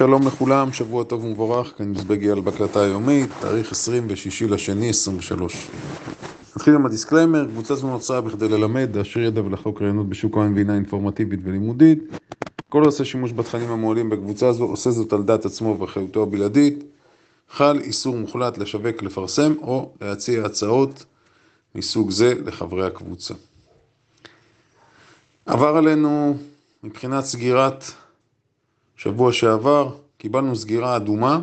שלום לכולם, שבוע טוב ומבורך, כאן מזבגי על בהקלטה היומית, תאריך 26 לשני 23. נתחיל עם ה disclaimer, קבוצה זו נוצרה בכדי ללמד, להשאיר ידע ולחלוק רעיונות בשוק ההון והינה אינפורמטיבית ולימודית. כל עושה שימוש בתכנים המועלים בקבוצה זו עושה זאת על דעת עצמו ואחריותו הבלעדית. חל איסור מוחלט לשווק, לפרסם או להציע הצעות מסוג זה לחברי הקבוצה. עבר עלינו מבחינת סגירת שבוע שעבר, קיבלנו סגירה אדומה,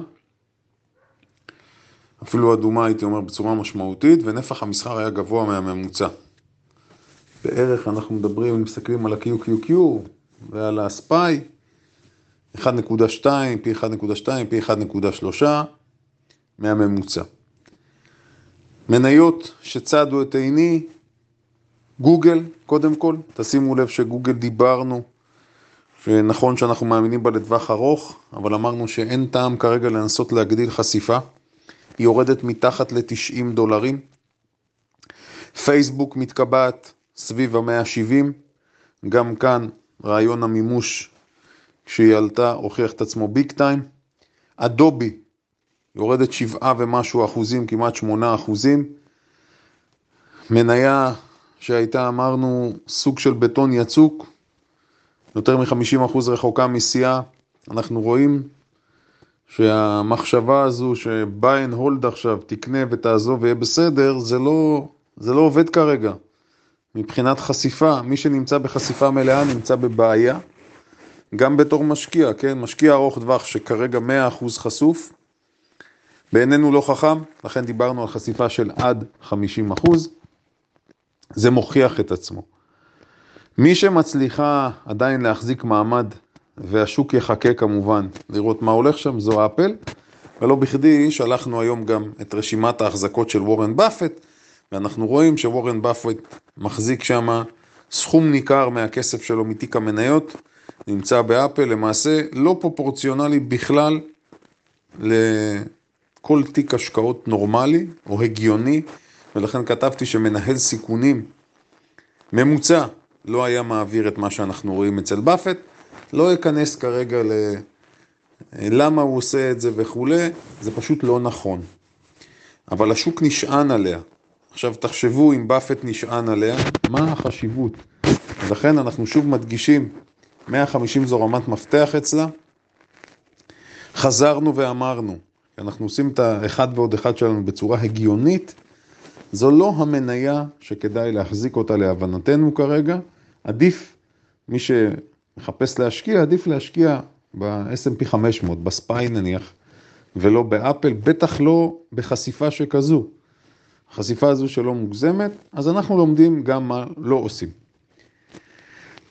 אפילו אדומה הייתי אומר בצורה משמעותית, ונפח המסחר היה גבוה מהממוצע. בערך אנחנו מדברים, אם מסתכלים על ה-QQQ ועל ה-SPY, 1.2, פי 1.2, פי 1.3 מהממוצע. מניות שצדו את עיני, גוגל, קודם כל, תשימו לב שגוגל דיברנו, שנכון שאנחנו מאמינים בה לטווח ארוך, אבל אמרנו שאין טעם כרגע לנסות להגדיל חשיפה. היא יורדת מתחת ל-90 דולרים. פייסבוק מתקבעת סביב ה-170, גם כאן רעיון המימוש כשהיא עלתה הוכיח את עצמו ביג טיים. אדובי יורדת 7 ומשהו אחוזים, כמעט 8 אחוזים. מניה שהייתה, אמרנו, סוג של בטון יצוק, יותר מ-50% רחוקה משיאה, אנחנו רואים שהמחשבה הזו שבא אין הולד עכשיו, תקנה ותעזוב ויהיה בסדר, זה לא, זה לא עובד כרגע. מבחינת חשיפה, מי שנמצא בחשיפה מלאה נמצא בבעיה, גם בתור משקיע, כן? משקיע ארוך טווח שכרגע 100% חשוף, בעינינו לא חכם, לכן דיברנו על חשיפה של עד 50%, זה מוכיח את עצמו. מי שמצליחה עדיין להחזיק מעמד, והשוק יחכה כמובן לראות מה הולך שם, זו אפל, ולא בכדי שלחנו היום גם את רשימת ההחזקות של וורן באפט, ואנחנו רואים שוורן באפט מחזיק שם סכום ניכר מהכסף שלו מתיק המניות, נמצא באפל, למעשה לא פרופורציונלי בכלל לכל תיק השקעות נורמלי או הגיוני, ולכן כתבתי שמנהל סיכונים ממוצע לא היה מעביר את מה שאנחנו רואים אצל באפט, לא אכנס כרגע ל... למה הוא עושה את זה וכולי, זה פשוט לא נכון. אבל השוק נשען עליה. עכשיו תחשבו אם באפט נשען עליה, מה החשיבות? ולכן אנחנו שוב מדגישים, 150 זו רמת מפתח אצלה. חזרנו ואמרנו, אנחנו עושים את האחד ועוד אחד שלנו בצורה הגיונית, זו לא המניה שכדאי להחזיק אותה להבנתנו כרגע, עדיף, מי שמחפש להשקיע, עדיף להשקיע ב-S&P 500, בספיי נניח, ולא באפל, בטח לא בחשיפה שכזו. החשיפה הזו שלא מוגזמת, אז אנחנו לומדים גם מה לא עושים.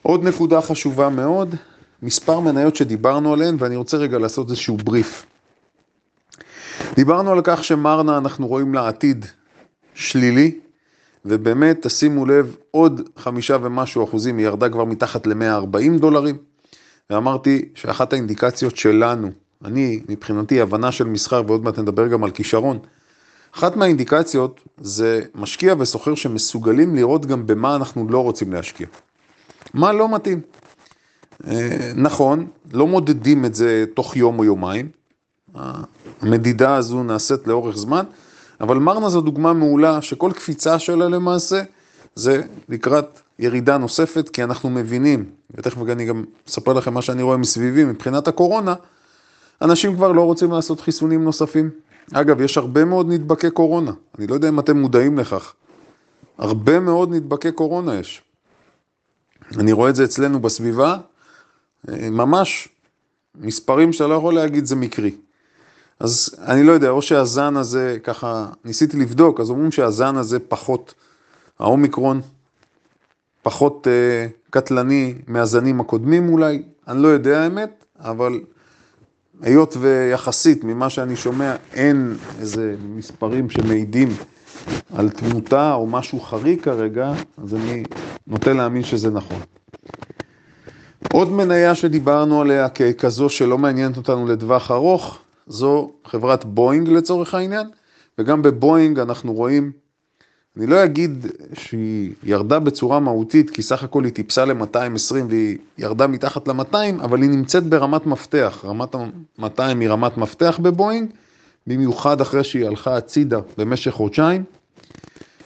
עוד נקודה חשובה מאוד, מספר מניות שדיברנו עליהן, ואני רוצה רגע לעשות איזשהו בריף. דיברנו על כך שמרנה, אנחנו רואים לה עתיד שלילי, ובאמת, תשימו לב, עוד חמישה ומשהו אחוזים, היא ירדה כבר מתחת ל-140 דולרים, ואמרתי שאחת האינדיקציות שלנו, אני, מבחינתי, הבנה של מסחר, ועוד מעט נדבר גם על כישרון, אחת מהאינדיקציות זה משקיע וסוחר שמסוגלים לראות גם במה אנחנו לא רוצים להשקיע. מה לא מתאים. אה, נכון, לא מודדים את זה תוך יום או יומיים, המדידה הזו נעשית לאורך זמן, אבל מרנה זו דוגמה מעולה שכל קפיצה שלה למעשה זה לקראת ירידה נוספת, כי אנחנו מבינים, ותכף אני גם אספר לכם מה שאני רואה מסביבי מבחינת הקורונה, אנשים כבר לא רוצים לעשות חיסונים נוספים. אגב, יש הרבה מאוד נדבקי קורונה, אני לא יודע אם אתם מודעים לכך. הרבה מאוד נדבקי קורונה יש. אני רואה את זה אצלנו בסביבה, ממש מספרים שאתה לא יכול להגיד זה מקרי. אז אני לא יודע, או שהזן הזה, ככה, ניסיתי לבדוק, אז אומרים שהזן הזה פחות, האומיקרון, פחות אה, קטלני מהזנים הקודמים אולי, אני לא יודע האמת, אבל היות ויחסית ממה שאני שומע, אין איזה מספרים שמעידים על תמותה או משהו חריג כרגע, אז אני נוטה להאמין שזה נכון. עוד מניה שדיברנו עליה ככזו שלא מעניינת אותנו לטווח ארוך, זו חברת בואינג לצורך העניין, וגם בבואינג אנחנו רואים אני לא אגיד שהיא ירדה בצורה מהותית, כי סך הכל היא טיפסה ל-220 והיא ירדה מתחת ל-200, אבל היא נמצאת ברמת מפתח. רמת ה-200 היא רמת מפתח בבואינג, במיוחד אחרי שהיא הלכה הצידה במשך חודשיים.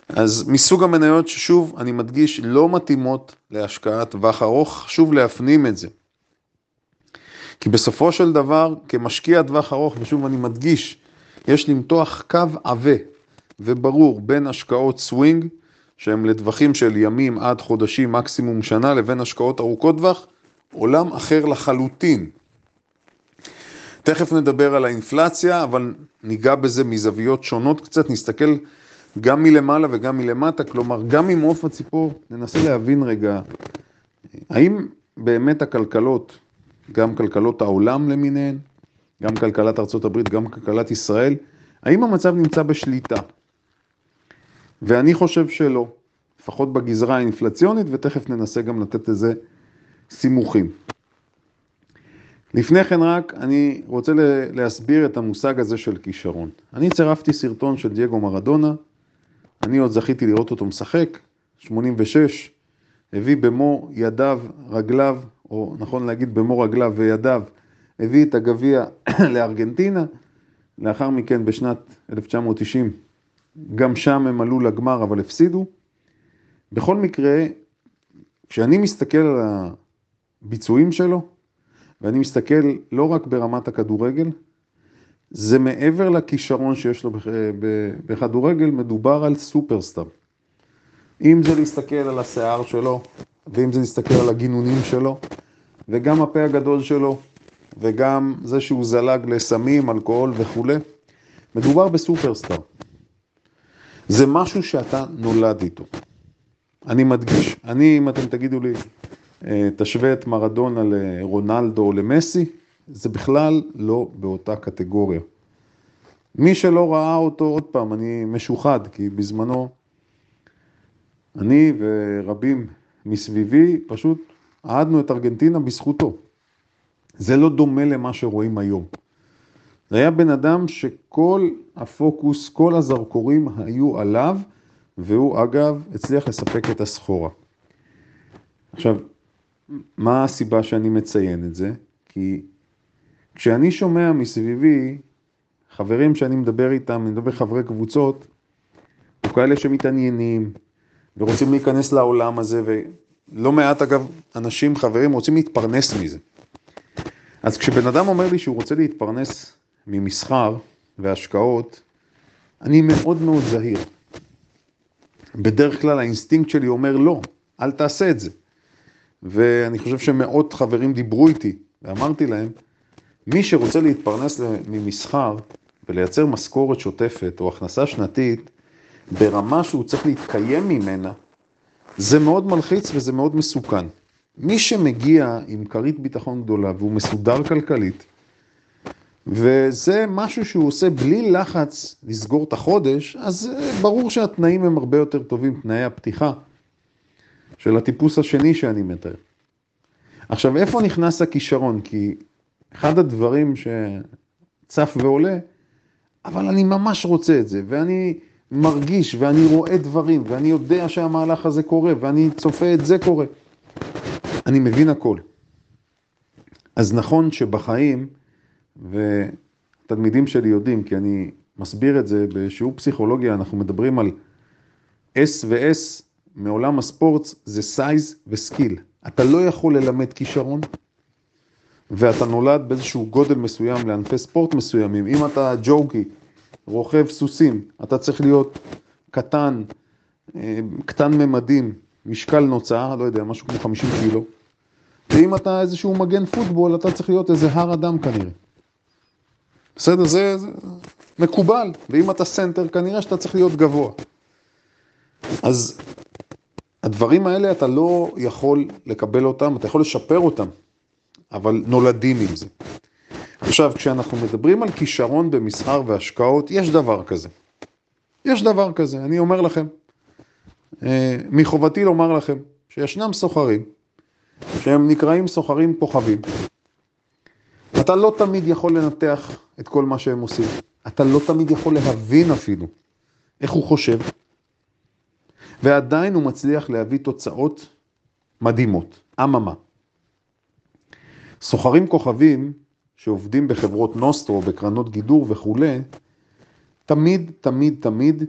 אז מסוג המניות ששוב, אני מדגיש, לא מתאימות להשקעת טווח ארוך, חשוב להפנים את זה. כי בסופו של דבר, כמשקיע טווח ארוך, ושוב אני מדגיש, יש למתוח קו עבה וברור בין השקעות סווינג, שהן לטווחים של ימים עד חודשים, מקסימום שנה, לבין השקעות ארוכות טווח, עולם אחר לחלוטין. תכף נדבר על האינפלציה, אבל ניגע בזה מזוויות שונות קצת, נסתכל גם מלמעלה וגם מלמטה, כלומר, גם ממעוף הציפור, ננסה להבין רגע, האם באמת הכלכלות, גם כלכלות העולם למיניהן, גם כלכלת ארה"ב, גם כלכלת ישראל, האם המצב נמצא בשליטה? ואני חושב שלא, לפחות בגזרה האינפלציונית, ותכף ננסה גם לתת לזה סימוכים. לפני כן רק, אני רוצה להסביר את המושג הזה של כישרון. אני צירפתי סרטון של דייגו מרדונה, אני עוד זכיתי לראות אותו משחק, 86, הביא במו ידיו, רגליו, או נכון להגיד במו רגליו וידיו, הביא את הגביע לארגנטינה, לאחר מכן בשנת 1990 גם שם הם עלו לגמר אבל הפסידו. בכל מקרה, כשאני מסתכל על הביצועים שלו, ואני מסתכל לא רק ברמת הכדורגל, זה מעבר לכישרון שיש לו בכדורגל, מדובר על סופרסטאר. אם זה להסתכל על השיער שלו, ואם זה להסתכל על הגינונים שלו, וגם הפה הגדול שלו, וגם זה שהוא זלג לסמים, אלכוהול וכולי, מדובר בסופרסטאר. זה משהו שאתה נולד איתו. אני מדגיש, אני, אם אתם תגידו לי, אה, תשווה את מרדונה לרונלדו או למסי, זה בכלל לא באותה קטגוריה. מי שלא ראה אותו, עוד פעם, אני משוחד, כי בזמנו אני ורבים מסביבי פשוט אהדנו את ארגנטינה בזכותו. זה לא דומה למה שרואים היום. זה היה בן אדם שכל הפוקוס, כל הזרקורים היו עליו, והוא אגב הצליח לספק את הסחורה. עכשיו, מה הסיבה שאני מציין את זה? כי כשאני שומע מסביבי חברים שאני מדבר איתם, אני מדבר חברי קבוצות, או כאלה שמתעניינים ורוצים להיכנס לעולם הזה, ולא מעט אגב אנשים, חברים, רוצים להתפרנס מזה. אז כשבן אדם אומר לי שהוא רוצה להתפרנס ממסחר והשקעות, אני מאוד מאוד זהיר. בדרך כלל האינסטינקט שלי אומר לא, אל תעשה את זה. ואני חושב שמאות חברים דיברו איתי ואמרתי להם, מי שרוצה להתפרנס ממסחר ולייצר משכורת שוטפת או הכנסה שנתית ברמה שהוא צריך להתקיים ממנה, זה מאוד מלחיץ וזה מאוד מסוכן. מי שמגיע עם כרית ביטחון גדולה והוא מסודר כלכלית, וזה משהו שהוא עושה בלי לחץ לסגור את החודש, אז ברור שהתנאים הם הרבה יותר טובים, תנאי הפתיחה של הטיפוס השני שאני מתאר. עכשיו, איפה נכנס הכישרון? כי אחד הדברים שצף ועולה, אבל אני ממש רוצה את זה, ואני מרגיש, ואני רואה דברים, ואני יודע שהמהלך הזה קורה, ואני צופה את זה קורה. אני מבין הכל. אז נכון שבחיים, ותלמידים שלי יודעים, כי אני מסביר את זה בשיעור פסיכולוגיה, אנחנו מדברים על S ו-S מעולם הספורט, זה size ו skill. אתה לא יכול ללמד כישרון, ואתה נולד באיזשהו גודל מסוים לענפי ספורט מסוימים. אם אתה ג'וקי, רוכב סוסים, אתה צריך להיות קטן, אה, קטן ממדים, משקל נוצה, לא יודע, משהו כמו 50 קילו. ואם אתה איזשהו מגן פוטבול, אתה צריך להיות איזה הר אדם כנראה. בסדר, זה, זה מקובל. ואם אתה סנטר, כנראה שאתה צריך להיות גבוה. אז הדברים האלה אתה לא יכול לקבל אותם, אתה יכול לשפר אותם, אבל נולדים עם זה. עכשיו, כשאנחנו מדברים על כישרון במסחר והשקעות, יש דבר כזה. יש דבר כזה, אני אומר לכם. אה, מחובתי לומר לכם שישנם סוחרים שהם נקראים סוחרים כוכבים. אתה לא תמיד יכול לנתח את כל מה שהם עושים. אתה לא תמיד יכול להבין אפילו איך הוא חושב. ועדיין הוא מצליח להביא תוצאות מדהימות. אממה. סוחרים כוכבים שעובדים בחברות נוסטרו, בקרנות גידור וכולי, תמיד, תמיד, תמיד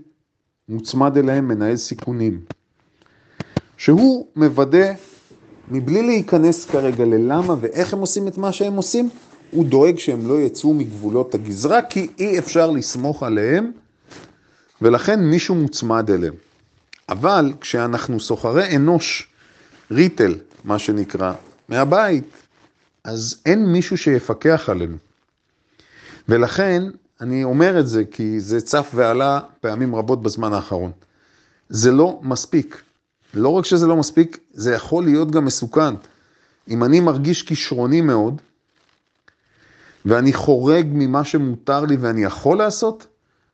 מוצמד אליהם מנהל סיכונים, שהוא מוודא, מבלי להיכנס כרגע ללמה ואיך הם עושים את מה שהם עושים, הוא דואג שהם לא יצאו מגבולות הגזרה, כי אי אפשר לסמוך עליהם, ולכן מישהו מוצמד אליהם. אבל כשאנחנו סוחרי אנוש, ריטל, מה שנקרא, מהבית, אז אין מישהו שיפקח עלינו. ולכן, אני אומר את זה כי זה צף ועלה פעמים רבות בזמן האחרון. זה לא מספיק. לא רק שזה לא מספיק, זה יכול להיות גם מסוכן. אם אני מרגיש כישרוני מאוד, ואני חורג ממה שמותר לי ואני יכול לעשות,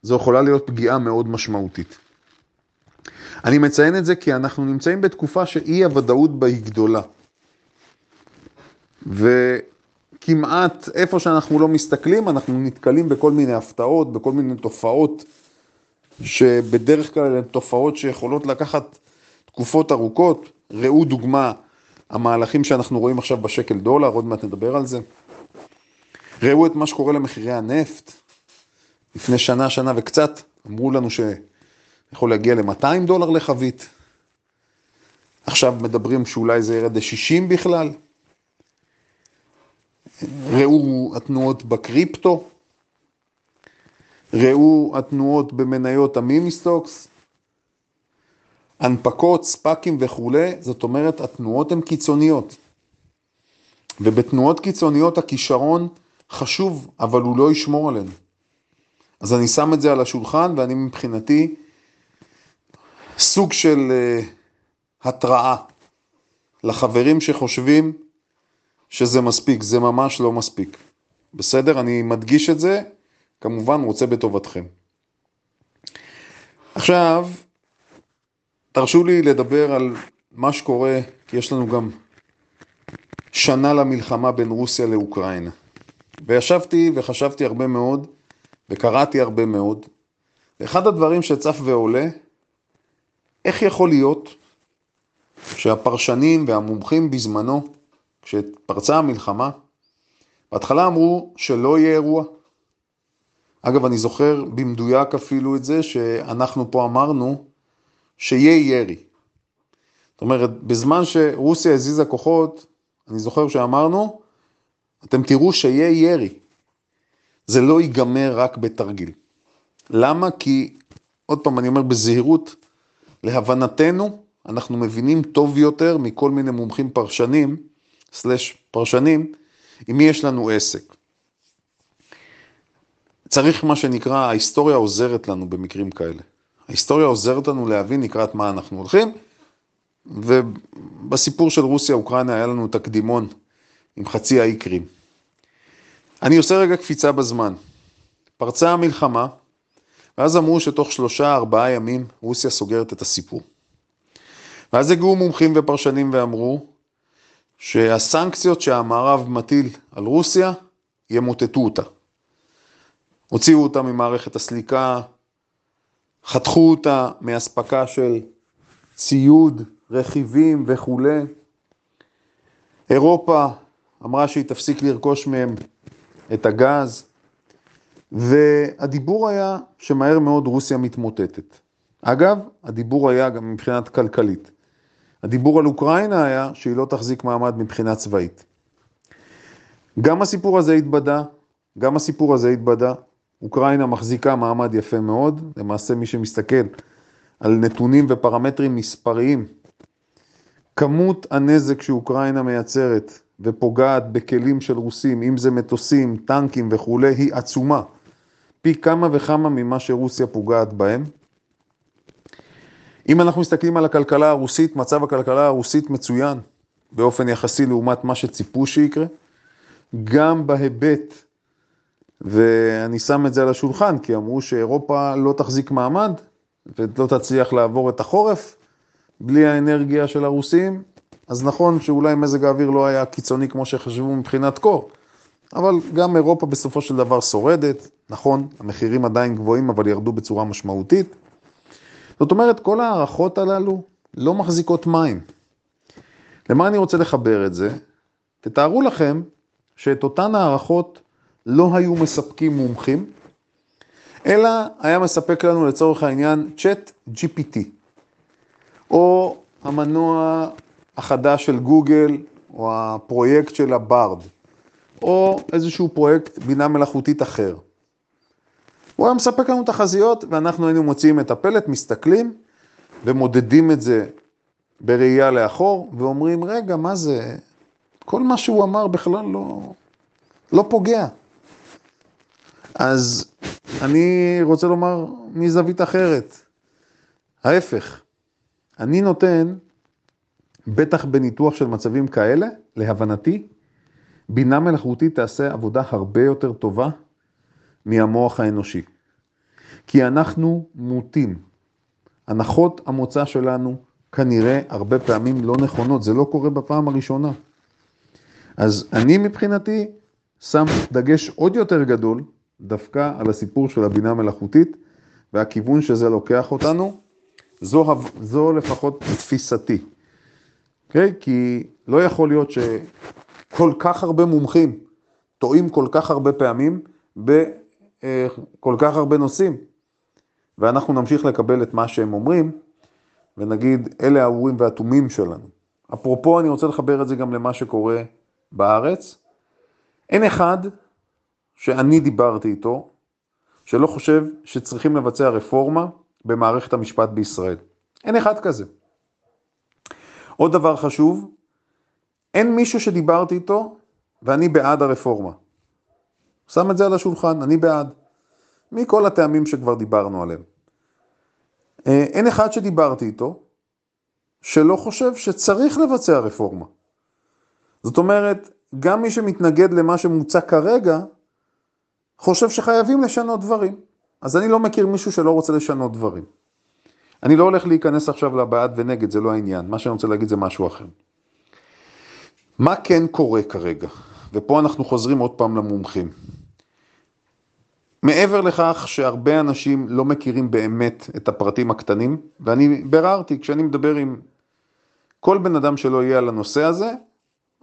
זו יכולה להיות פגיעה מאוד משמעותית. אני מציין את זה כי אנחנו נמצאים בתקופה שאי הוודאות בה היא גדולה. וכמעט איפה שאנחנו לא מסתכלים, אנחנו נתקלים בכל מיני הפתעות, בכל מיני תופעות, שבדרך כלל הן תופעות שיכולות לקחת תקופות ארוכות. ראו דוגמה, המהלכים שאנחנו רואים עכשיו בשקל דולר, עוד מעט נדבר על זה. ראו את מה שקורה למחירי הנפט. לפני שנה, שנה וקצת, אמרו לנו שיכול להגיע ל-200 דולר לחבית. עכשיו מדברים שאולי זה ירד ל-60 בכלל. ראו התנועות בקריפטו, ראו התנועות במניות המימיסטוקס, הנפקות, ספאקים וכולי, זאת אומרת התנועות הן קיצוניות. ובתנועות קיצוניות הכישרון חשוב, אבל הוא לא ישמור עלינו. אז אני שם את זה על השולחן ואני מבחינתי סוג של uh, התראה לחברים שחושבים שזה מספיק, זה ממש לא מספיק. בסדר? אני מדגיש את זה, כמובן רוצה בטובתכם. עכשיו, תרשו לי לדבר על מה שקורה, כי יש לנו גם שנה למלחמה בין רוסיה לאוקראינה. וישבתי וחשבתי הרבה מאוד, וקראתי הרבה מאוד. ואחד הדברים שצף ועולה, איך יכול להיות שהפרשנים והמומחים בזמנו כשפרצה המלחמה, בהתחלה אמרו שלא יהיה אירוע. אגב, אני זוכר במדויק אפילו את זה שאנחנו פה אמרנו שיהיה ירי. זאת אומרת, בזמן שרוסיה הזיזה כוחות, אני זוכר שאמרנו, אתם תראו שיהיה ירי. זה לא ייגמר רק בתרגיל. למה? כי, עוד פעם, אני אומר בזהירות, להבנתנו, אנחנו מבינים טוב יותר מכל מיני מומחים פרשנים, סלש פרשנים, עם מי יש לנו עסק. צריך מה שנקרא, ההיסטוריה עוזרת לנו במקרים כאלה. ההיסטוריה עוזרת לנו להבין לקראת מה אנחנו הולכים, ובסיפור של רוסיה-אוקראינה היה לנו תקדימון עם חצי האי קרים. אני עושה רגע קפיצה בזמן. פרצה המלחמה, ואז אמרו שתוך שלושה, ארבעה ימים רוסיה סוגרת את הסיפור. ואז הגיעו מומחים ופרשנים ואמרו, שהסנקציות שהמערב מטיל על רוסיה, ימוטטו אותה. הוציאו אותה ממערכת הסליקה, חתכו אותה מאספקה של ציוד, רכיבים וכולי. אירופה אמרה שהיא תפסיק לרכוש מהם את הגז, והדיבור היה שמהר מאוד רוסיה מתמוטטת. אגב, הדיבור היה גם מבחינת כלכלית. הדיבור על אוקראינה היה שהיא לא תחזיק מעמד מבחינה צבאית. גם הסיפור הזה התבדה, גם הסיפור הזה התבדה. אוקראינה מחזיקה מעמד יפה מאוד, למעשה מי שמסתכל על נתונים ופרמטרים מספריים, כמות הנזק שאוקראינה מייצרת ופוגעת בכלים של רוסים, אם זה מטוסים, טנקים וכולי, היא עצומה. פי כמה וכמה ממה שרוסיה פוגעת בהם. אם אנחנו מסתכלים על הכלכלה הרוסית, מצב הכלכלה הרוסית מצוין באופן יחסי לעומת מה שציפו שיקרה, גם בהיבט, ואני שם את זה על השולחן, כי אמרו שאירופה לא תחזיק מעמד ולא תצליח לעבור את החורף בלי האנרגיה של הרוסים, אז נכון שאולי מזג האוויר לא היה קיצוני כמו שחשבו מבחינת קור, אבל גם אירופה בסופו של דבר שורדת, נכון, המחירים עדיין גבוהים אבל ירדו בצורה משמעותית. זאת אומרת, כל ההערכות הללו לא מחזיקות מים. למה אני רוצה לחבר את זה? תתארו לכם שאת אותן הערכות לא היו מספקים מומחים, אלא היה מספק לנו לצורך העניין צ'אט GPT, או המנוע החדש של גוגל, או הפרויקט של הברד, או איזשהו פרויקט בינה מלאכותית אחר. הוא היה מספק לנו תחזיות, ואנחנו היינו מוציאים את הפלט, מסתכלים, ומודדים את זה בראייה לאחור, ואומרים, רגע, מה זה? כל מה שהוא אמר בכלל לא, לא פוגע. אז אני רוצה לומר מזווית אחרת, ההפך, אני נותן, בטח בניתוח של מצבים כאלה, להבנתי, בינה מלאכותית תעשה עבודה הרבה יותר טובה מהמוח האנושי. כי אנחנו מוטים. הנחות המוצא שלנו כנראה הרבה פעמים לא נכונות, זה לא קורה בפעם הראשונה. אז אני מבחינתי שם דגש עוד יותר גדול דווקא על הסיפור של הבינה המלאכותית והכיוון שזה לוקח אותנו, זו, זו לפחות תפיסתי. Okay? אוקיי? כי לא יכול להיות שכל כך הרבה מומחים טועים כל כך הרבה פעמים בכל כך הרבה נושאים, ואנחנו נמשיך לקבל את מה שהם אומרים, ונגיד, אלה האורים והתומים שלנו. אפרופו, אני רוצה לחבר את זה גם למה שקורה בארץ. אין אחד שאני דיברתי איתו, שלא חושב שצריכים לבצע רפורמה במערכת המשפט בישראל. אין אחד כזה. עוד דבר חשוב, אין מישהו שדיברתי איתו ואני בעד הרפורמה. שם את זה על השולחן, אני בעד. מכל הטעמים שכבר דיברנו עליהם. אה, אין אחד שדיברתי איתו שלא חושב שצריך לבצע רפורמה. זאת אומרת, גם מי שמתנגד למה שמוצע כרגע, חושב שחייבים לשנות דברים. אז אני לא מכיר מישהו שלא רוצה לשנות דברים. אני לא הולך להיכנס עכשיו לבעד ונגד, זה לא העניין. מה שאני רוצה להגיד זה משהו אחר. מה כן קורה כרגע? ופה אנחנו חוזרים עוד פעם למומחים. מעבר לכך שהרבה אנשים לא מכירים באמת את הפרטים הקטנים, ואני ביררתי, כשאני מדבר עם כל בן אדם שלא יהיה על הנושא הזה,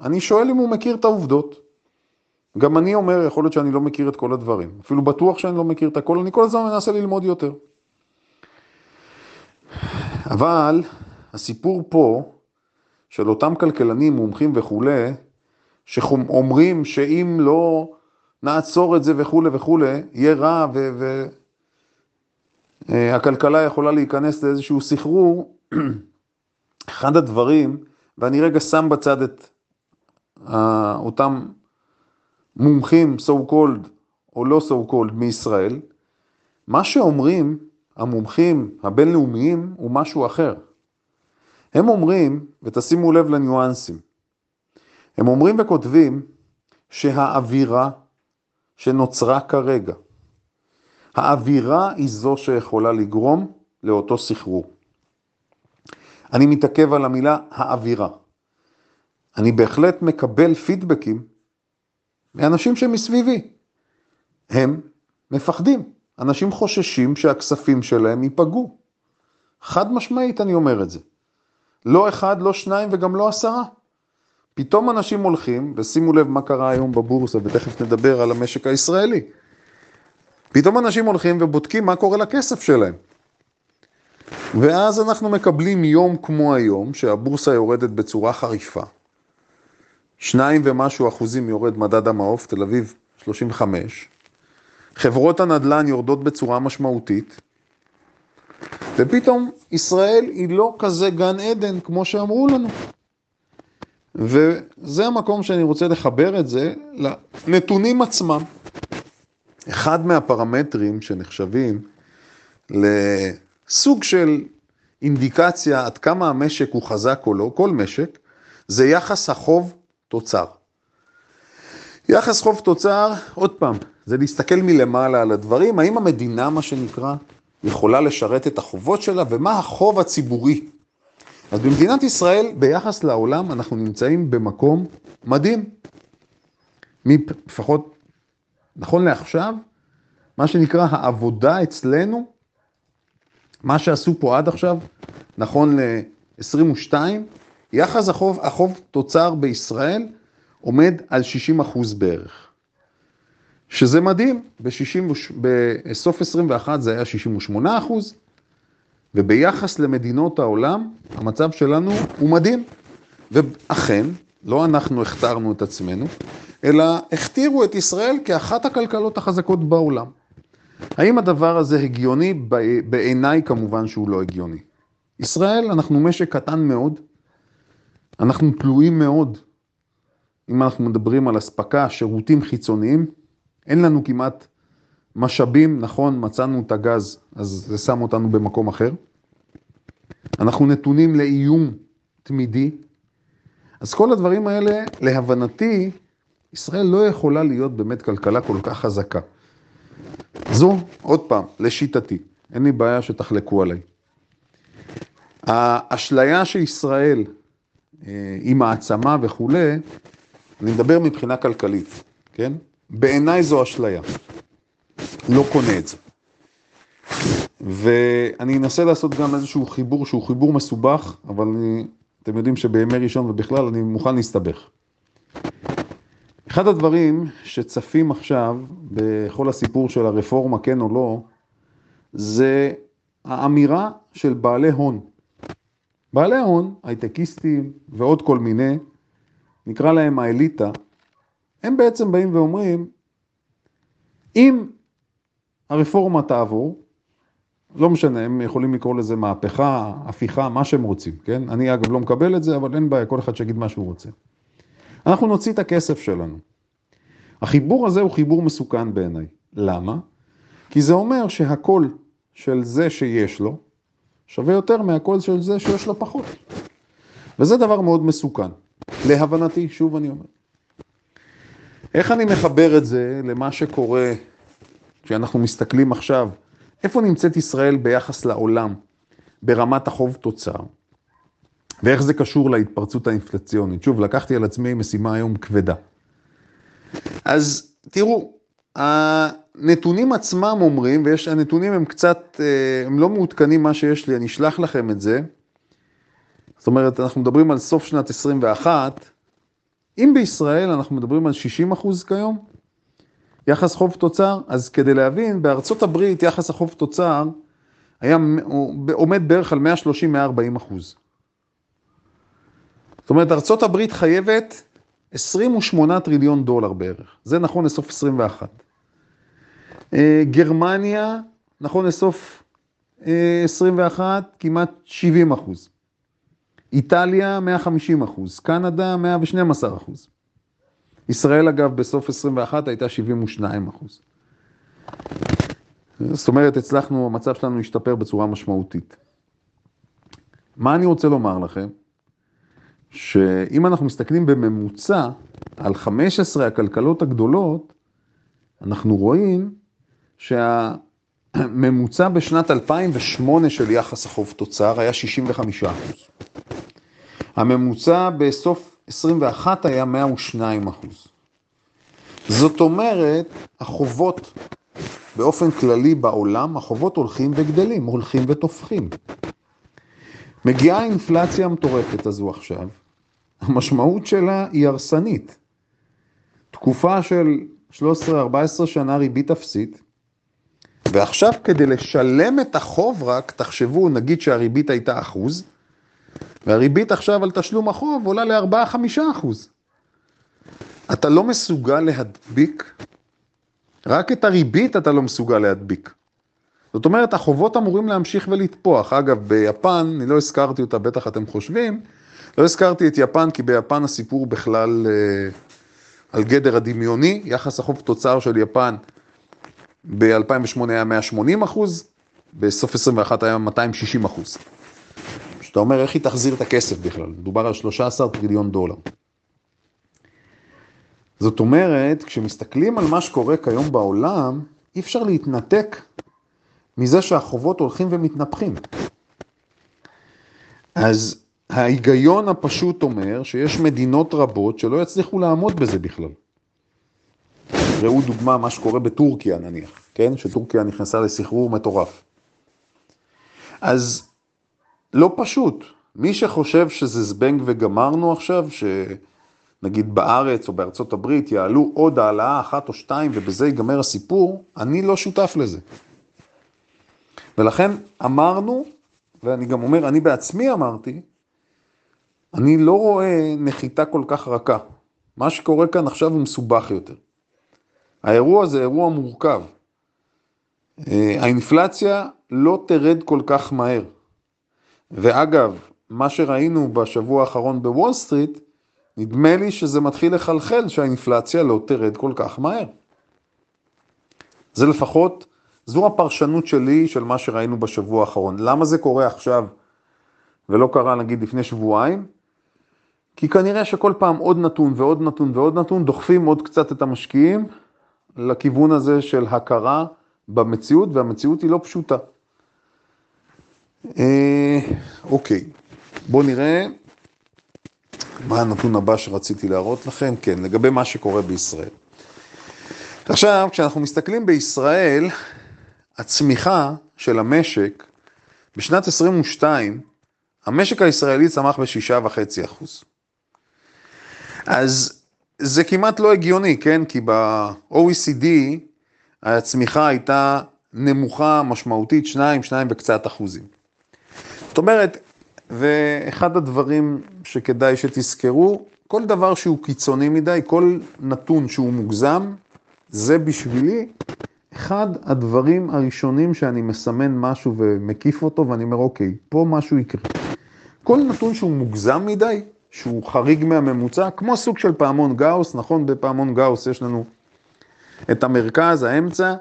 אני שואל אם הוא מכיר את העובדות. גם אני אומר, יכול להיות שאני לא מכיר את כל הדברים. אפילו בטוח שאני לא מכיר את הכל, אני כל הזמן מנסה ללמוד יותר. אבל הסיפור פה, של אותם כלכלנים, מומחים וכולי, שאומרים שאם לא נעצור את זה וכולי וכולי, יהיה רע והכלכלה אה, יכולה להיכנס לאיזשהו סחרור, אחד הדברים, ואני רגע שם בצד את uh, אותם מומחים, so called או לא so called מישראל, מה שאומרים המומחים הבינלאומיים הוא משהו אחר. הם אומרים, ותשימו לב לניואנסים, הם אומרים וכותבים שהאווירה שנוצרה כרגע, האווירה היא זו שיכולה לגרום לאותו סחרור. אני מתעכב על המילה האווירה. אני בהחלט מקבל פידבקים מאנשים שמסביבי. הם מפחדים, אנשים חוששים שהכספים שלהם ייפגעו. חד משמעית אני אומר את זה. לא אחד, לא שניים וגם לא עשרה. פתאום אנשים הולכים, ושימו לב מה קרה היום בבורסה, ותכף נדבר על המשק הישראלי. פתאום אנשים הולכים ובודקים מה קורה לכסף שלהם. ואז אנחנו מקבלים יום כמו היום, שהבורסה יורדת בצורה חריפה. שניים ומשהו אחוזים יורד מדד המעוף, תל אביב 35. חברות הנדל"ן יורדות בצורה משמעותית, ופתאום ישראל היא לא כזה גן עדן כמו שאמרו לנו. וזה המקום שאני רוצה לחבר את זה לנתונים עצמם. אחד מהפרמטרים שנחשבים לסוג של אינדיקציה עד כמה המשק הוא חזק או לא, כל משק, זה יחס החוב תוצר. יחס חוב תוצר, עוד פעם, זה להסתכל מלמעלה על הדברים, האם המדינה, מה שנקרא, יכולה לשרת את החובות שלה, ומה החוב הציבורי. אז במדינת ישראל, ביחס לעולם, אנחנו נמצאים במקום מדהים. לפחות, נכון לעכשיו, מה שנקרא העבודה אצלנו מה שעשו פה עד עכשיו, נכון ל-22, יחס החוב, החוב תוצר בישראל עומד על 60 אחוז בערך. שזה מדהים, ב-60, בסוף 21 זה היה 68 אחוז, וביחס למדינות העולם, המצב שלנו הוא מדהים. ואכן, לא אנחנו הכתרנו את עצמנו, אלא הכתירו את ישראל כאחת הכלכלות החזקות בעולם. האם הדבר הזה הגיוני? בעיניי כמובן שהוא לא הגיוני. ישראל, אנחנו משק קטן מאוד, אנחנו תלויים מאוד, אם אנחנו מדברים על אספקה, שירותים חיצוניים, אין לנו כמעט משאבים, נכון, מצאנו את הגז, אז זה שם אותנו במקום אחר. אנחנו נתונים לאיום תמידי. אז כל הדברים האלה, להבנתי, ישראל לא יכולה להיות באמת כלכלה כל כך חזקה. זו, עוד פעם, לשיטתי, אין לי בעיה שתחלקו עליי. האשליה שישראל אה, היא מעצמה וכולי, אני מדבר מבחינה כלכלית, כן? בעיניי זו אשליה. לא קונה את זה. ואני אנסה לעשות גם איזשהו חיבור שהוא חיבור מסובך, אבל אני, אתם יודעים שבימי ראשון ובכלל אני מוכן להסתבך. אחד הדברים שצפים עכשיו בכל הסיפור של הרפורמה, כן או לא, זה האמירה של בעלי הון. בעלי הון, הייטקיסטים ועוד כל מיני, נקרא להם האליטה, הם בעצם באים ואומרים, אם הרפורמה תעבור, לא משנה, הם יכולים לקרוא לזה מהפכה, הפיכה, מה שהם רוצים, כן? אני אגב לא מקבל את זה, אבל אין בעיה, כל אחד שיגיד מה שהוא רוצה. אנחנו נוציא את הכסף שלנו. החיבור הזה הוא חיבור מסוכן בעיניי. למה? כי זה אומר שהקול של זה שיש לו שווה יותר מהקול של זה שיש לו פחות. וזה דבר מאוד מסוכן. להבנתי, שוב אני אומר. איך אני מחבר את זה למה שקורה כשאנחנו מסתכלים עכשיו, איפה נמצאת ישראל ביחס לעולם ברמת החוב תוצר, ואיך זה קשור להתפרצות האינפלציונית. שוב, לקחתי על עצמי משימה היום כבדה. אז תראו, הנתונים עצמם אומרים, ויש, הנתונים הם קצת, אה, הם לא מעודכנים מה שיש לי, אני אשלח לכם את זה. זאת אומרת, אנחנו מדברים על סוף שנת 21, אם בישראל אנחנו מדברים על 60 אחוז כיום, יחס חוב תוצר, אז כדי להבין, בארצות הברית יחס החוב תוצר היה עומד בערך על 130-140 אחוז. זאת אומרת, ארצות הברית חייבת 28 טריליון דולר בערך, זה נכון לסוף 21. אה, גרמניה, נכון לסוף 21, אה, כמעט 70 אחוז. איטליה 150 אחוז, קנדה 112 אחוז. ישראל אגב בסוף 21 הייתה 72 אחוז. זאת אומרת, הצלחנו, המצב שלנו השתפר בצורה משמעותית. מה אני רוצה לומר לכם? שאם אנחנו מסתכלים בממוצע על 15 הכלכלות הגדולות, אנחנו רואים שהממוצע בשנת 2008 של יחס החוב תוצר היה 65 אחוז. הממוצע בסוף 21 היה 102 אחוז. זאת אומרת, החובות באופן כללי בעולם, החובות הולכים וגדלים, הולכים ותופחים. מגיעה האינפלציה המטורפת הזו עכשיו, המשמעות שלה היא הרסנית. תקופה של 13-14 שנה ריבית אפסית, ועכשיו כדי לשלם את החוב רק, תחשבו, נגיד שהריבית הייתה אחוז, והריבית עכשיו על תשלום החוב עולה ל-4-5 אחוז. אתה לא מסוגל להדביק, רק את הריבית אתה לא מסוגל להדביק. זאת אומרת, החובות אמורים להמשיך ולטפוח. אגב, ביפן, אני לא הזכרתי אותה, בטח אתם חושבים, לא הזכרתי את יפן, כי ביפן הסיפור בכלל אה, על גדר הדמיוני. יחס החוב תוצר של יפן ב-2008 היה 180 אחוז, בסוף 21 היה 260 אחוז. שאתה אומר, איך היא תחזיר את הכסף בכלל? מדובר על 13 טריליון דולר. זאת אומרת, כשמסתכלים על מה שקורה כיום בעולם, אי אפשר להתנתק מזה שהחובות הולכים ומתנפחים. אז ההיגיון הפשוט אומר שיש מדינות רבות שלא יצליחו לעמוד בזה בכלל. ראו דוגמה מה שקורה בטורקיה נניח, כן? שטורקיה נכנסה לסחרור מטורף. אז לא פשוט. מי שחושב שזה זבנג וגמרנו עכשיו, שנגיד בארץ או בארצות הברית יעלו עוד העלאה אחת או שתיים ובזה ייגמר הסיפור, אני לא שותף לזה. ולכן אמרנו, ואני גם אומר, אני בעצמי אמרתי, אני לא רואה נחיתה כל כך רכה. מה שקורה כאן עכשיו הוא מסובך יותר. האירוע זה אירוע מורכב. אה, האינפלציה לא תרד כל כך מהר. ואגב, מה שראינו בשבוע האחרון בוול סטריט, נדמה לי שזה מתחיל לחלחל שהאינפלציה לא תרד כל כך מהר. זה לפחות, זו הפרשנות שלי של מה שראינו בשבוע האחרון. למה זה קורה עכשיו ולא קרה נגיד לפני שבועיים? כי כנראה שכל פעם עוד נתון ועוד נתון ועוד נתון דוחפים עוד קצת את המשקיעים לכיוון הזה של הכרה במציאות, והמציאות היא לא פשוטה. אה, אוקיי, בואו נראה מה הנתון הבא שרציתי להראות לכם, כן, לגבי מה שקורה בישראל. עכשיו, כשאנחנו מסתכלים בישראל, הצמיחה של המשק, בשנת 22, המשק הישראלי צמח ב-6.5%. אז זה כמעט לא הגיוני, כן? כי ב-OECD הצמיחה הייתה נמוכה משמעותית, 2, 2 וקצת אחוזים. זאת אומרת, ואחד הדברים שכדאי שתזכרו, כל דבר שהוא קיצוני מדי, כל נתון שהוא מוגזם, זה בשבילי אחד הדברים הראשונים שאני מסמן משהו ומקיף אותו ואני אומר, אוקיי, פה משהו יקרה. כל נתון שהוא מוגזם מדי, שהוא חריג מהממוצע, כמו סוג של פעמון גאוס, נכון? בפעמון גאוס יש לנו את המרכז, האמצע,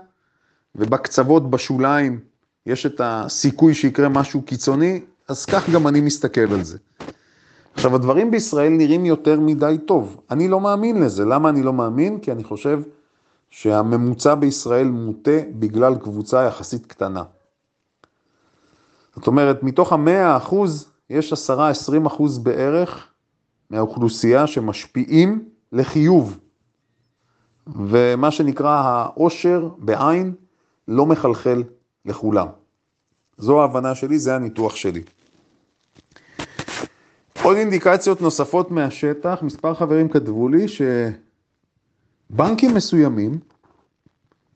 ובקצוות, בשוליים, יש את הסיכוי שיקרה משהו קיצוני, אז כך גם אני מסתכל על זה. עכשיו, הדברים בישראל נראים יותר מדי טוב. אני לא מאמין לזה. למה אני לא מאמין? כי אני חושב שהממוצע בישראל מוטה בגלל קבוצה יחסית קטנה. זאת אומרת, מתוך המאה אחוז, יש עשרה, עשרים אחוז בערך מהאוכלוסייה שמשפיעים לחיוב. ומה שנקרא העושר בעין לא מחלחל לכולם. זו ההבנה שלי, זה הניתוח שלי. עוד אינדיקציות נוספות מהשטח, מספר חברים כתבו לי שבנקים מסוימים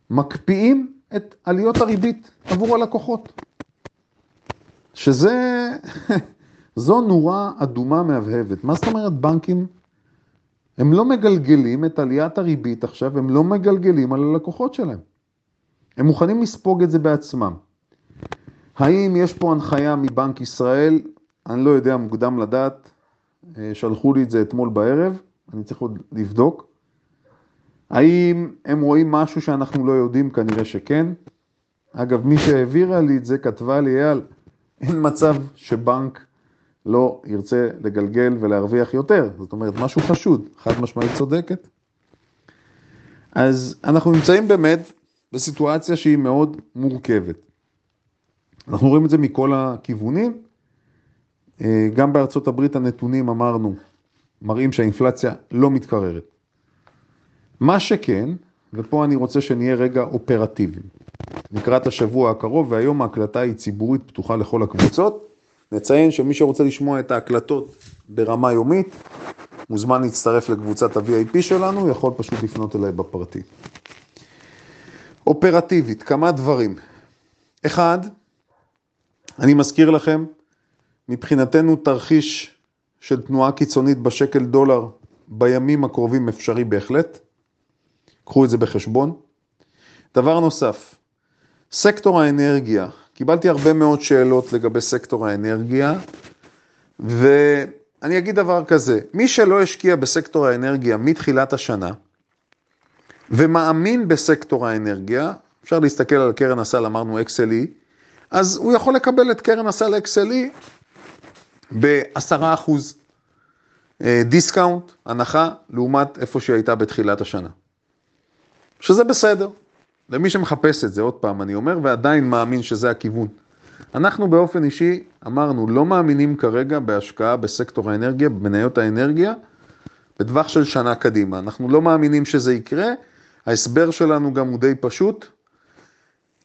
מקפיאים את עליות הריבית עבור הלקוחות. שזה, זו נורה אדומה מהבהבת. מה זאת אומרת בנקים? הם לא מגלגלים את עליית הריבית עכשיו, הם לא מגלגלים על הלקוחות שלהם. הם מוכנים לספוג את זה בעצמם. האם יש פה הנחיה מבנק ישראל? אני לא יודע, מוקדם לדעת. אה, שלחו לי את זה אתמול בערב, אני צריך עוד לבדוק. האם הם רואים משהו שאנחנו לא יודעים? כנראה שכן. אגב, מי שהעבירה לי את זה כתבה לי, אייל, אין מצב שבנק לא ירצה לגלגל ולהרוויח יותר. זאת אומרת, משהו חשוד, חד משמעית צודקת. אז אנחנו נמצאים באמת בסיטואציה שהיא מאוד מורכבת. אנחנו רואים את זה מכל הכיוונים. אה, גם בארצות הברית הנתונים, אמרנו, מראים שהאינפלציה לא מתקררת. מה שכן, ופה אני רוצה שנהיה רגע אופרטיביים. לקראת השבוע הקרוב, והיום ההקלטה היא ציבורית פתוחה לכל הקבוצות. נציין שמי שרוצה לשמוע את ההקלטות ברמה יומית, מוזמן להצטרף לקבוצת ה-VIP שלנו, יכול פשוט לפנות אליי בפרטי. אופרטיבית, כמה דברים. אחד, אני מזכיר לכם, מבחינתנו תרחיש של תנועה קיצונית בשקל דולר בימים הקרובים אפשרי בהחלט. קחו את זה בחשבון. דבר נוסף, סקטור האנרגיה, קיבלתי הרבה מאוד שאלות לגבי סקטור האנרגיה, ואני אגיד דבר כזה, מי שלא השקיע בסקטור האנרגיה מתחילת השנה, ומאמין בסקטור האנרגיה, אפשר להסתכל על קרן הסל, אמרנו XLE, אז הוא יכול לקבל את קרן הסל XLE ב-10% discount, הנחה, לעומת איפה שהיא הייתה בתחילת השנה. שזה בסדר. למי שמחפש את זה, עוד פעם אני אומר, ועדיין מאמין שזה הכיוון. אנחנו באופן אישי אמרנו, לא מאמינים כרגע בהשקעה בסקטור האנרגיה, במניות האנרגיה, בטווח של שנה קדימה. אנחנו לא מאמינים שזה יקרה, ההסבר שלנו גם הוא די פשוט.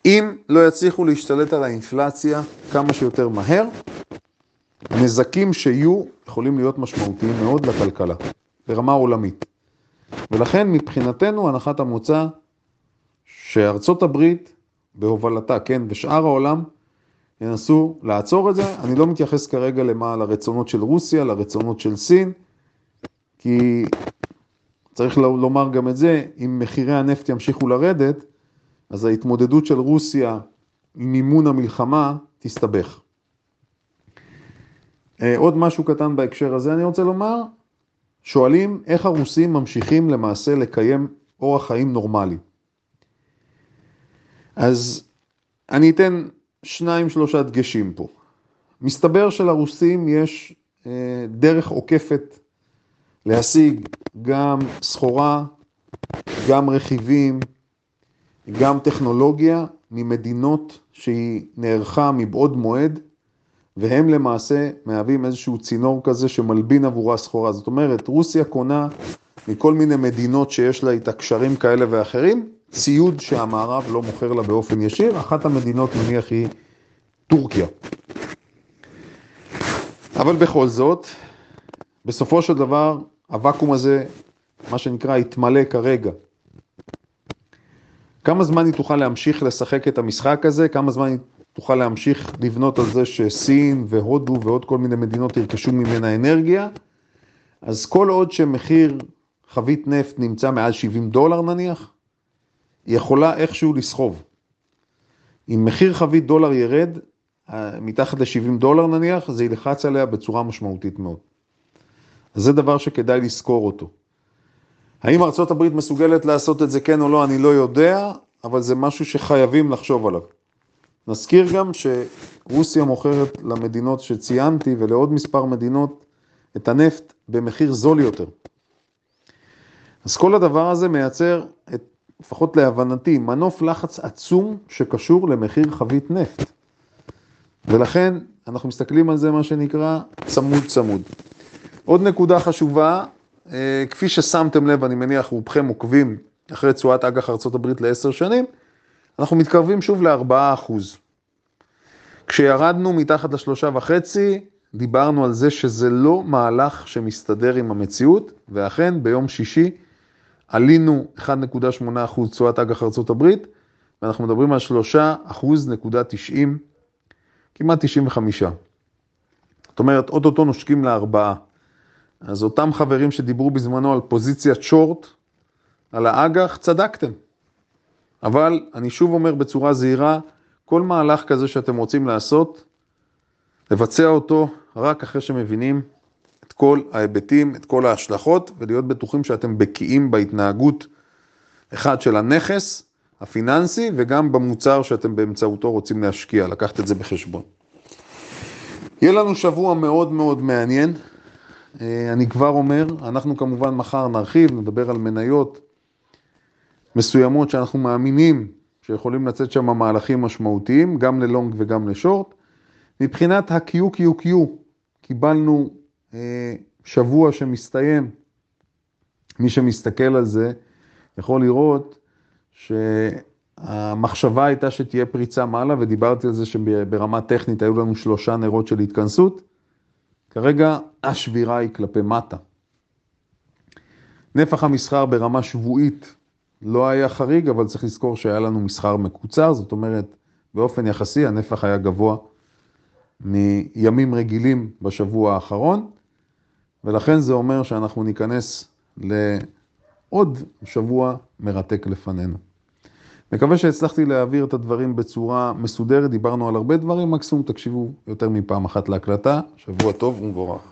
אם לא יצליחו להשתלט על האינפלציה כמה שיותר מהר, הנזקים שיהיו יכולים להיות משמעותיים מאוד לכלכלה, ברמה עולמית. ולכן מבחינתנו הנחת המוצא שארצות הברית בהובלתה, כן, ושאר העולם ינסו לעצור את זה. אני לא מתייחס כרגע למה, לרצונות של רוסיה, לרצונות של סין, כי צריך לומר גם את זה, אם מחירי הנפט ימשיכו לרדת, אז ההתמודדות של רוסיה עם מימון המלחמה תסתבך. אה, עוד משהו קטן בהקשר הזה אני רוצה לומר, שואלים איך הרוסים ממשיכים למעשה לקיים אורח חיים נורמלי. אז אני אתן שניים שלושה דגשים פה. מסתבר שלרוסים יש אה, דרך עוקפת להשיג גם סחורה, גם רכיבים, גם טכנולוגיה ממדינות שהיא נערכה מבעוד מועד, והם למעשה מהווים איזשהו צינור כזה שמלבין עבורה סחורה. זאת אומרת, רוסיה קונה מכל מיני מדינות שיש לה איתה קשרים כאלה ואחרים, ציוד שהמערב לא מוכר לה באופן ישיר, אחת המדינות נניח היא טורקיה. אבל בכל זאת, בסופו של דבר, הוואקום הזה, מה שנקרא, יתמלא כרגע. כמה זמן היא תוכל להמשיך לשחק את המשחק הזה? כמה זמן היא תוכל להמשיך לבנות על זה שסין והודו ועוד כל מיני מדינות ירכשו ממנה אנרגיה? אז כל עוד שמחיר חבית נפט נמצא מעל 70 דולר נניח, היא יכולה איכשהו לסחוב. אם מחיר חבית דולר ירד, אה, מתחת ל-70 דולר נניח, זה ילחץ עליה בצורה משמעותית מאוד. זה דבר שכדאי לזכור אותו. האם ארה"ב מסוגלת לעשות את זה כן או לא, אני לא יודע, אבל זה משהו שחייבים לחשוב עליו. נזכיר גם שרוסיה מוכרת למדינות שציינתי ולעוד מספר מדינות את הנפט במחיר זול יותר. אז כל הדבר הזה מייצר, את, לפחות להבנתי, מנוף לחץ עצום שקשור למחיר חבית נפט. ולכן אנחנו מסתכלים על זה, מה שנקרא, צמוד צמוד. עוד נקודה חשובה, אה, כפי ששמתם לב, אני מניח רובכם עוקבים אחרי תשואת אג"ח ארה"ב לעשר שנים, אנחנו מתקרבים שוב ל-4%. כשירדנו מתחת לשלושה וחצי, דיברנו על זה שזה לא מהלך שמסתדר עם המציאות, ואכן ביום שישי עלינו 1.8% תשואת אג"ח ארה"ב, ואנחנו מדברים על 3.90%, כמעט 95. זאת אומרת, אוטוטו נושקים לארבעה. אז אותם חברים שדיברו בזמנו על פוזיציית שורט, על האג"ח, צדקתם. אבל אני שוב אומר בצורה זהירה, כל מהלך כזה שאתם רוצים לעשות, לבצע אותו רק אחרי שמבינים את כל ההיבטים, את כל ההשלכות, ולהיות בטוחים שאתם בקיאים בהתנהגות, אחד של הנכס הפיננסי, וגם במוצר שאתם באמצעותו רוצים להשקיע, לקחת את זה בחשבון. יהיה לנו שבוע מאוד מאוד מעניין. אה, אני כבר אומר, אנחנו כמובן מחר נרחיב, נדבר על מניות מסוימות שאנחנו מאמינים שיכולים לצאת שם מהלכים משמעותיים, גם ללונג וגם לשורט. מבחינת ה-QQQ, קיבלנו אה, שבוע שמסתיים, מי שמסתכל על זה יכול לראות שהמחשבה הייתה שתהיה פריצה מעלה, ודיברתי על זה שברמה טכנית היו לנו שלושה נרות של התכנסות. כרגע השבירה היא כלפי מטה. נפח המסחר ברמה שבועית לא היה חריג, אבל צריך לזכור שהיה לנו מסחר מקוצר, זאת אומרת, באופן יחסי הנפח היה גבוה מימים רגילים בשבוע האחרון, ולכן זה אומר שאנחנו ניכנס לעוד שבוע מרתק לפנינו. מקווה שהצלחתי להעביר את הדברים בצורה מסודרת, דיברנו על הרבה דברים, מקסימום תקשיבו יותר מפעם אחת להקלטה, שבוע טוב ומבורך.